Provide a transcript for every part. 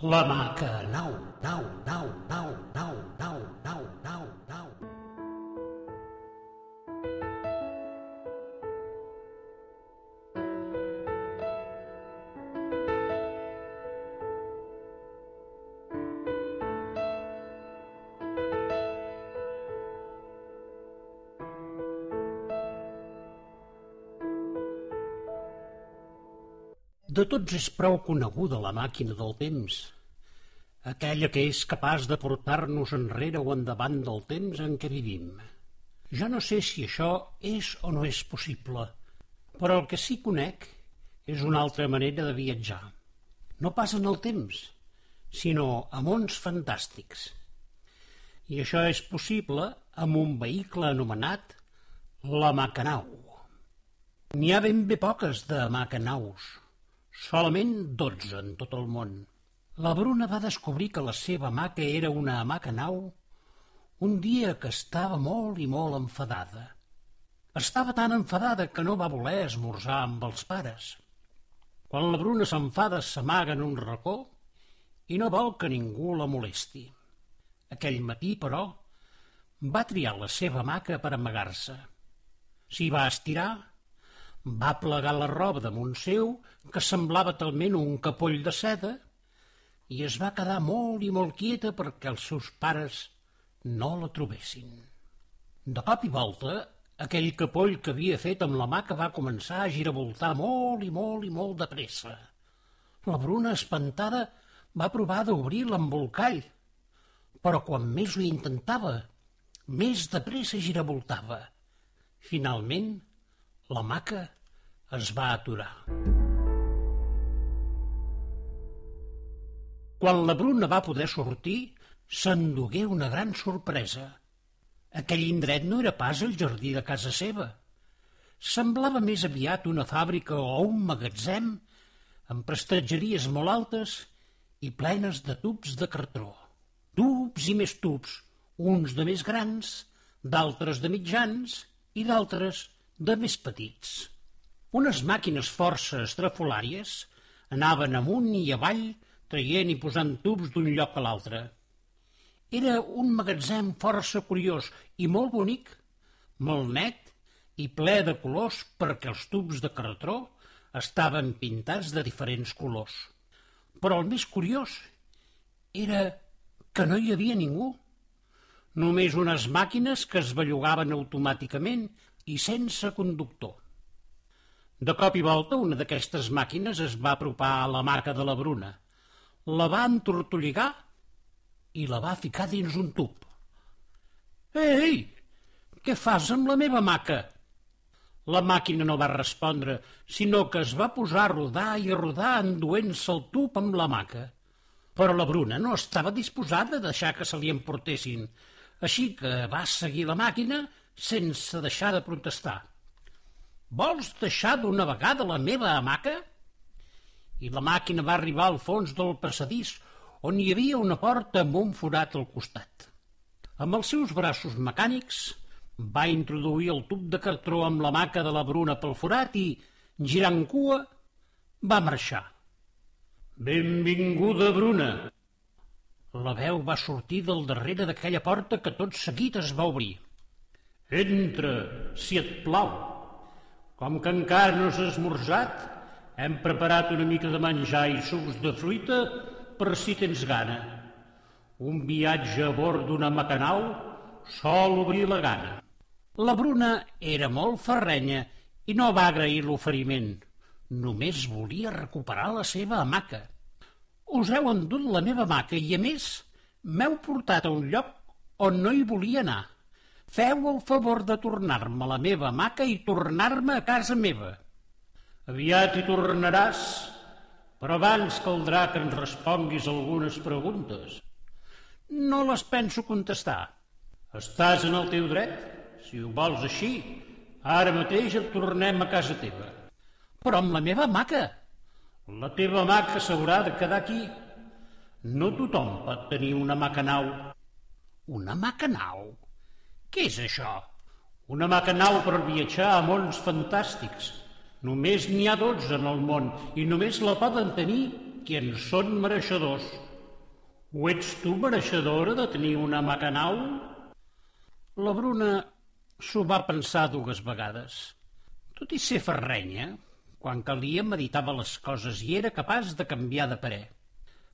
La maca, nau, nau, nau, nau, nau, nau, nau, nau, nau. De tots és prou coneguda la màquina del temps, aquella que és capaç de portar-nos enrere o endavant del temps en què vivim. Jo no sé si això és o no és possible, però el que sí conec és una altra manera de viatjar. No pas en el temps, sinó a mons fantàstics. I això és possible amb un vehicle anomenat la Macanau. N'hi ha ben bé poques de Macanaus, solament dotze en tot el món. La Bruna va descobrir que la seva maca era una Macanau un dia que estava molt i molt enfadada. Estava tan enfadada que no va voler esmorzar amb els pares. Quan la Bruna s'enfada s'amaga en un racó i no vol que ningú la molesti. Aquell matí, però, va triar la seva maca per amagar-se. S'hi va estirar, va plegar la roba damunt seu, que semblava talment un capoll de seda, i es va quedar molt i molt quieta perquè els seus pares no la trobessin. De cop i volta, aquell capoll que havia fet amb la maca va començar a giravoltar molt i molt i molt de pressa. La Bruna, espantada, va provar d'obrir l'embolcall, però quan més ho intentava, més de pressa giravoltava. Finalment, la maca es va aturar. Quan la Bruna va poder sortir, s'endugué una gran sorpresa. Aquell indret no era pas el jardí de casa seva. Semblava més aviat una fàbrica o un magatzem amb prestatgeries molt altes i plenes de tubs de cartró. Tubs i més tubs, uns de més grans, d'altres de mitjans i d'altres de més petits. Unes màquines força estrafolàries anaven amunt i avall traient i posant tubs d'un lloc a l'altre. Era un magatzem força curiós i molt bonic, molt net i ple de colors perquè els tubs de cartró estaven pintats de diferents colors. Però el més curiós era que no hi havia ningú. Només unes màquines que es bellugaven automàticament i sense conductor. De cop i volta, una d'aquestes màquines es va apropar a la marca de la Bruna – la va entortolligar i la va ficar dins un tub. Ei, què fas amb la meva maca? La màquina no va respondre, sinó que es va posar a rodar i a rodar enduent-se el tub amb la maca. Però la Bruna no estava disposada a deixar que se li emportessin, així que va seguir la màquina sense deixar de protestar. Vols deixar d'una vegada la meva hamaca? i la màquina va arribar al fons del passadís on hi havia una porta amb un forat al costat. Amb els seus braços mecànics va introduir el tub de cartró amb la maca de la Bruna pel forat i, girant cua, va marxar. Benvinguda, Bruna! La veu va sortir del darrere d'aquella porta que tot seguit es va obrir. Entra, si et plau. Com que encara no has esmorzat, hem preparat una mica de menjar i sucs de fruita per si tens gana. Un viatge a bord d'una macanau sol obrir la gana. La Bruna era molt ferrenya i no va agrair l'oferiment. Només volia recuperar la seva hamaca. Us heu endut la meva hamaca i, a més, m'heu portat a un lloc on no hi volia anar. Feu el favor de tornar-me la meva hamaca i tornar-me a casa meva. Aviat hi tornaràs, però abans caldrà que ens responguis algunes preguntes. No les penso contestar. Estàs en el teu dret? Si ho vols així, ara mateix et tornem a casa teva. Però amb la meva maca. La teva maca s'haurà de quedar aquí. No tothom pot tenir una macanau. Una macanau? Què és això? Una macanau per viatjar a mons fantàstics, Només n'hi ha dotze en el món i només la poden tenir qui en són mereixedors. Ho ets tu mereixedora de tenir una macanau? La Bruna s'ho va pensar dues vegades. Tot i ser ferrenya, quan calia meditava les coses i era capaç de canviar de parer.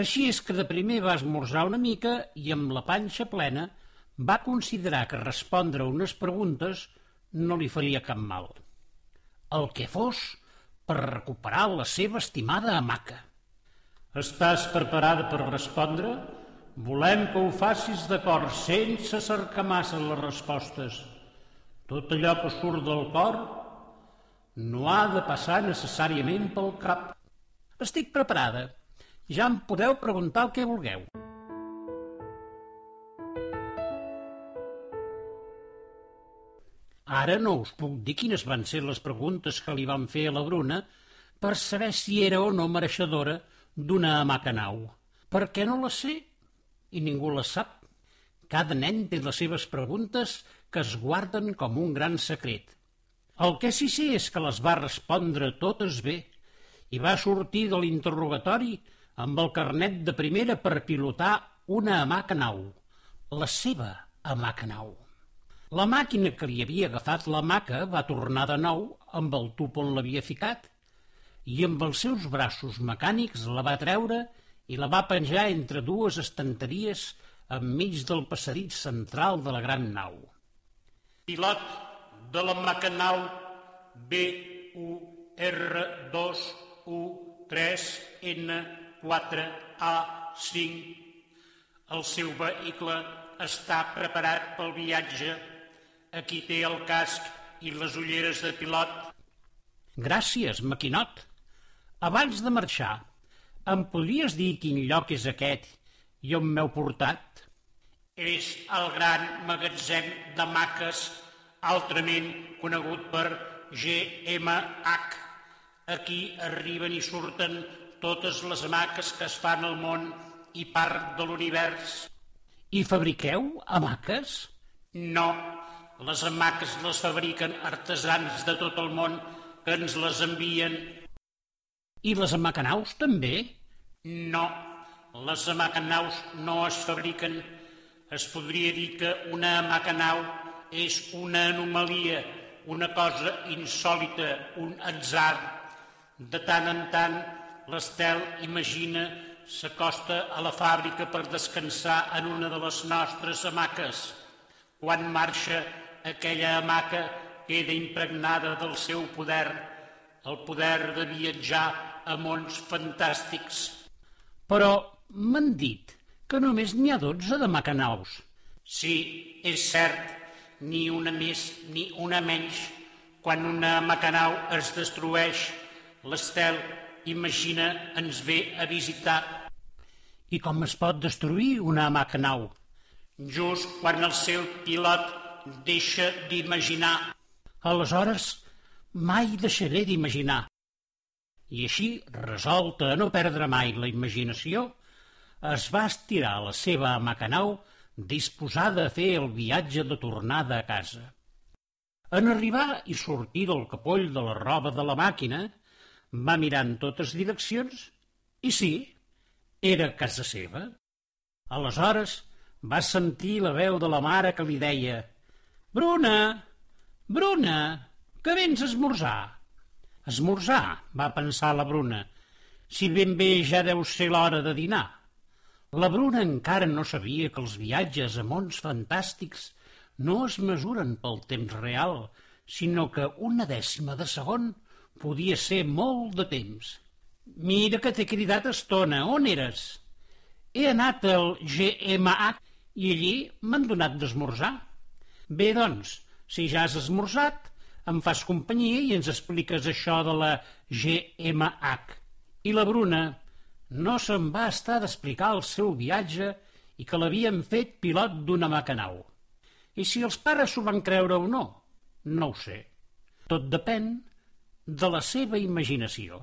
Així és que de primer va esmorzar una mica i amb la panxa plena va considerar que respondre a unes preguntes no li faria cap mal. El que fos per recuperar la seva estimada hamaca. Estàs preparada per respondre? Volem que ho facis d'acord, sense cercar massa les respostes. Tot allò que surt del cor no ha de passar necessàriament pel cap. Estic preparada. Ja em podeu preguntar el que vulgueu. Ara no us puc dir quines van ser les preguntes que li van fer a la Bruna per saber si era o no mereixedora d'una hamaca nau. què no la sé i ningú la sap. Cada nen té les seves preguntes que es guarden com un gran secret. El que sí sé és que les va respondre totes bé i va sortir de l'interrogatori amb el carnet de primera per pilotar una hamaca nau, la seva hamaca nau. La màquina que li havia agafat la maca va tornar de nou amb el tub on l'havia ficat i amb els seus braços mecànics la va treure i la va penjar entre dues estanteries enmig del passadís central de la gran nau. Pilot de la macanau B1R2U3N4A5. El seu vehicle està preparat pel viatge Aquí té el casc i les ulleres de pilot. Gràcies, maquinot. Abans de marxar, em podries dir quin lloc és aquest i on m'heu portat? És el gran magatzem de maques, altrament conegut per GMH. Aquí arriben i surten totes les maques que es fan al món i part de l'univers. I fabriqueu hamaques? No, les hamaques les fabriquen artesans de tot el món que ens les envien. I les hamacanaus també? No, les hamacanaus no es fabriquen. Es podria dir que una hamacanau és una anomalia, una cosa insòlita, un atzar. De tant en tant, l'Estel imagina s'acosta a la fàbrica per descansar en una de les nostres hamaques. Quan marxa aquella hamaca queda impregnada del seu poder, el poder de viatjar a mons fantàstics. Però m'han dit que només n'hi ha dotze de macanaus. Sí, és cert, ni una més ni una menys. Quan una macanau es destrueix, l'estel, imagina, ens ve a visitar. I com es pot destruir una macanau? Just quan el seu pilot deixa d'imaginar. Aleshores, mai deixaré d'imaginar. I així, resolta a no perdre mai la imaginació, es va estirar a la seva macanau disposada a fer el viatge de tornada a casa. En arribar i sortir del capoll de la roba de la màquina, va mirar en totes direccions i sí, era casa seva. Aleshores va sentir la veu de la mare que li deia Bruna! Bruna! Que vens a esmorzar? Esmorzar, va pensar la Bruna. Si ben bé ja deu ser l'hora de dinar. La Bruna encara no sabia que els viatges a mons fantàstics no es mesuren pel temps real, sinó que una dècima de segon podia ser molt de temps. Mira que t'he cridat estona, on eres? He anat al GMH i allí m'han donat d'esmorzar. Bé, doncs, si ja has esmorzat, em fas companyia i ens expliques això de la GMH. I la Bruna no se'n va estar d'explicar el seu viatge i que l'havien fet pilot d'una macanau. I si els pares s'ho van creure o no, no ho sé. Tot depèn de la seva imaginació.